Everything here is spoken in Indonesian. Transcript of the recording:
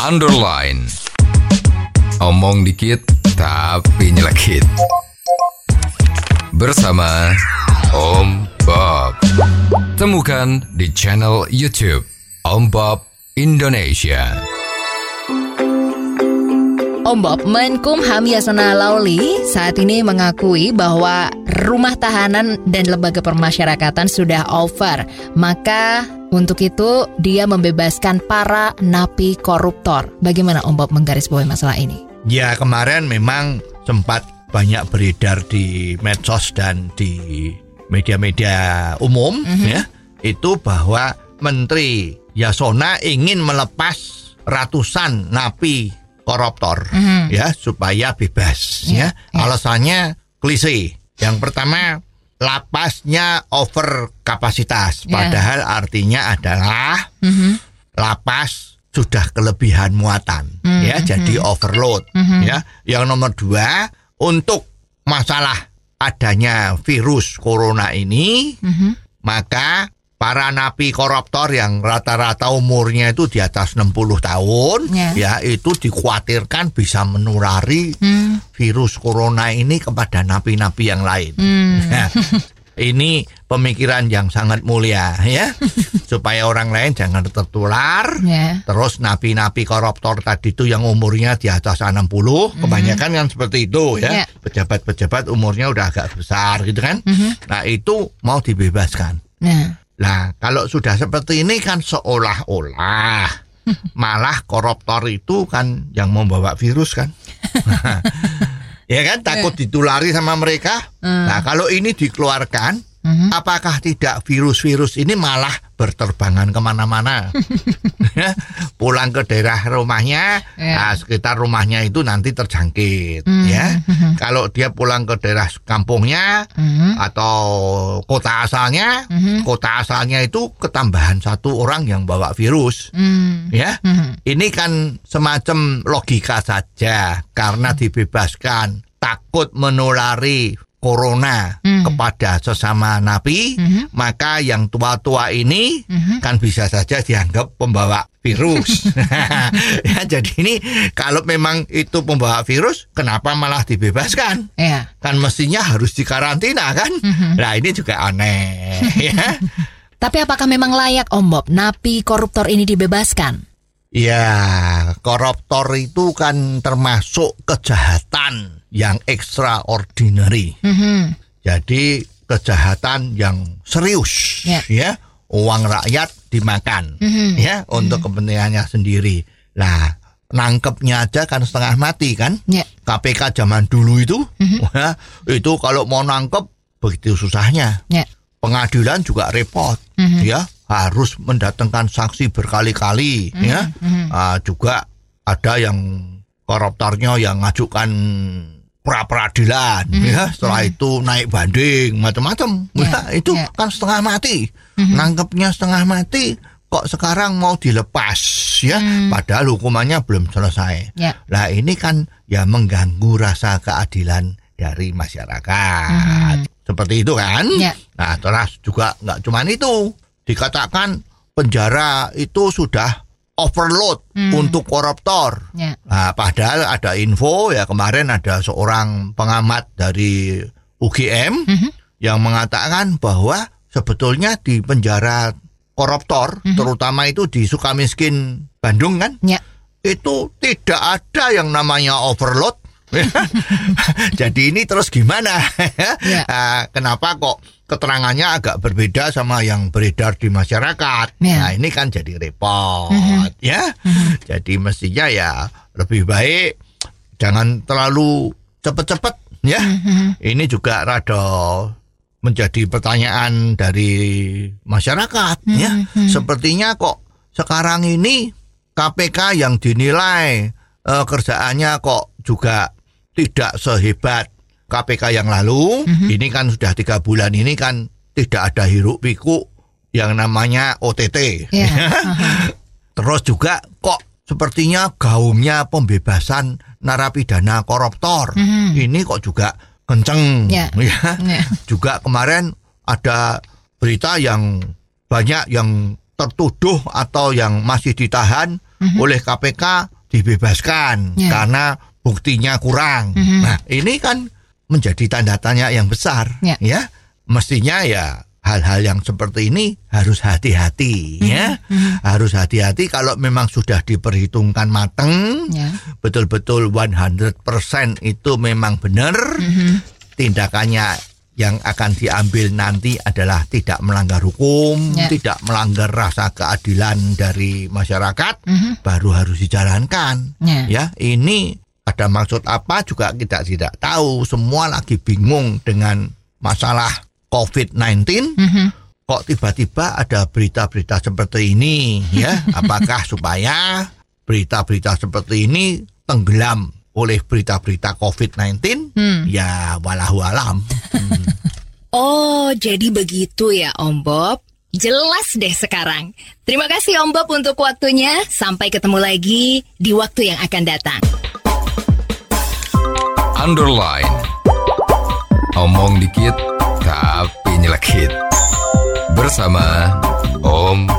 underline. Omong dikit tapi nyelekit. Bersama Om Bob. Temukan di channel YouTube Om Bob Indonesia. Om Bob, Menkumham Yasona Lauli saat ini mengakui bahwa rumah tahanan dan lembaga permasyarakatan sudah over. Maka untuk itu dia membebaskan para napi koruptor. Bagaimana Om Bob menggarisbawahi masalah ini? Ya kemarin memang sempat banyak beredar di medsos dan di media-media umum ya itu bahwa Menteri Yasona ingin melepas ratusan napi koruptor ya supaya bebas ya. Alasannya klise. Yang pertama lapasnya over kapasitas. Ya. padahal artinya adalah Mhm. lapas sudah kelebihan muatan. Ya jadi overload. Ya yang nomor dua untuk masalah adanya virus corona ini maka para napi koruptor yang rata-rata umurnya itu di atas 60 tahun Ya. ya itu dikhawatirkan bisa menulari Hmm. virus corona ini kepada napi-napi yang lain Hmm. Nah, ini pemikiran yang sangat mulia ya supaya orang lain jangan tertular Ya. Terus napi-napi koruptor tadi itu yang umurnya di atas 60, kebanyakan kan seperti itu Ya. ya. Pejabat-pejabat umurnya udah agak besar gitu kan. Nah, itu mau dibebaskan. Nah, Nah, kalau sudah seperti ini kan seolah-olah malah koruptor itu kan yang membawa virus kan. ya kan takut ditulari sama mereka. Nah, kalau ini dikeluarkan, apakah tidak virus-virus ini malah berterbangan ke mana-mana? Ya, Pulang ke daerah rumahnya, Ya. nah, sekitar rumahnya itu nanti terjangkit. Ya, kalau dia pulang ke daerah kampungnya atau kota asalnya, kota asalnya itu ketambahan satu orang yang bawa virus. hmm. Ya, ini kan semacam logika saja karena dibebaskan takut menulari corona kepada sesama napi, maka yang tua-tua ini kan bisa saja dianggap pembawa virus. ya, jadi ini kalau memang itu pembawa virus, kenapa malah dibebaskan? Ya. Kan mestinya harus dikarantina kan? Nah ini juga aneh. ya. Tapi apakah memang layak Om Bob napi koruptor ini dibebaskan? Ya, koruptor itu kan termasuk kejahatan yang extraordinary. Mhm. Jadi kejahatan yang serius, Ya. ya. Uang rakyat dimakan, Mhm. ya, untuk kepentingannya sendiri. Lah, nangkepnya aja kan setengah mati kan? Ya. KPK zaman dulu itu, Mhm. ya, itu kalau mau nangkep begitu susahnya. Ya. Pengadilan juga repot, Mhm. ya harus mendatangkan saksi berkali-kali, Mhm, ya. Ah, juga ada yang koruptornya yang ngajukan pra peradilan, Mhm, ya. Setelah itu naik banding, macam-macam. Ya, Ya, itu ya. kan setengah mati, Mhm. nangkepnya setengah mati. Kok sekarang mau dilepas, ya? Hmm. Padahal hukumannya belum selesai. Ya. Nah ini kan ya mengganggu rasa keadilan dari masyarakat. Seperti itu kan? Ya. Nah terus juga nggak cuman itu. Dikatakan penjara itu sudah overload untuk koruptor. Ya. Nah, padahal ada info ya kemarin ada seorang pengamat dari UGM yang mengatakan bahwa sebetulnya di penjara koruptor, terutama itu di Sukamiskin Bandung kan, Ya. itu tidak ada yang namanya overload. Jadi ini terus gimana? Ya. Ah, kenapa kok keterangannya agak berbeda sama yang beredar di masyarakat? Ya. Nah ini kan jadi repot, ya. Jadi mestinya ya lebih baik jangan terlalu cepet-cepet, ya. Ini juga rada menjadi pertanyaan dari masyarakat, ya. Sepertinya kok sekarang ini KPK yang dinilai eh, kerjaannya kok juga tidak sehebat KPK yang lalu. Ini kan sudah tiga bulan ini kan tidak ada hiruk pikuk yang namanya OTT. Ya. Terus juga kok sepertinya gaungnya pembebasan narapidana koruptor. Ini kok juga kenceng Ya. ya. Ya. Juga kemarin ada berita yang banyak yang tertuduh atau yang masih ditahan oleh KPK dibebaskan Ya. karena buktinya kurang. Nah, ini kan menjadi tanda tanya yang besar Ya. ya. Mestinya ya hal-hal yang seperti ini harus hati-hati ya. Harus hati-hati kalau memang sudah diperhitungkan mateng, Ya. betul-betul 100% itu memang benar. Tindakannya yang akan diambil nanti adalah tidak melanggar hukum, Ya. tidak melanggar rasa keadilan dari masyarakat, Mhm. baru harus dijalankan. Ya. Ya, ini ada maksud apa juga kita tidak tahu. Semua lagi bingung dengan masalah COVID-19. Mhm. Kok tiba-tiba ada berita-berita seperti ini ya? Apakah supaya berita-berita seperti ini tenggelam oleh berita-berita COVID-19? Hmm. Ya, walahu alam. Oh, jadi begitu ya Om Bob. Jelas deh sekarang. Terima kasih Om Bob untuk waktunya. Sampai ketemu lagi di waktu yang akan datang. Underline. Omong dikit tapi nyelekit. Bersama Om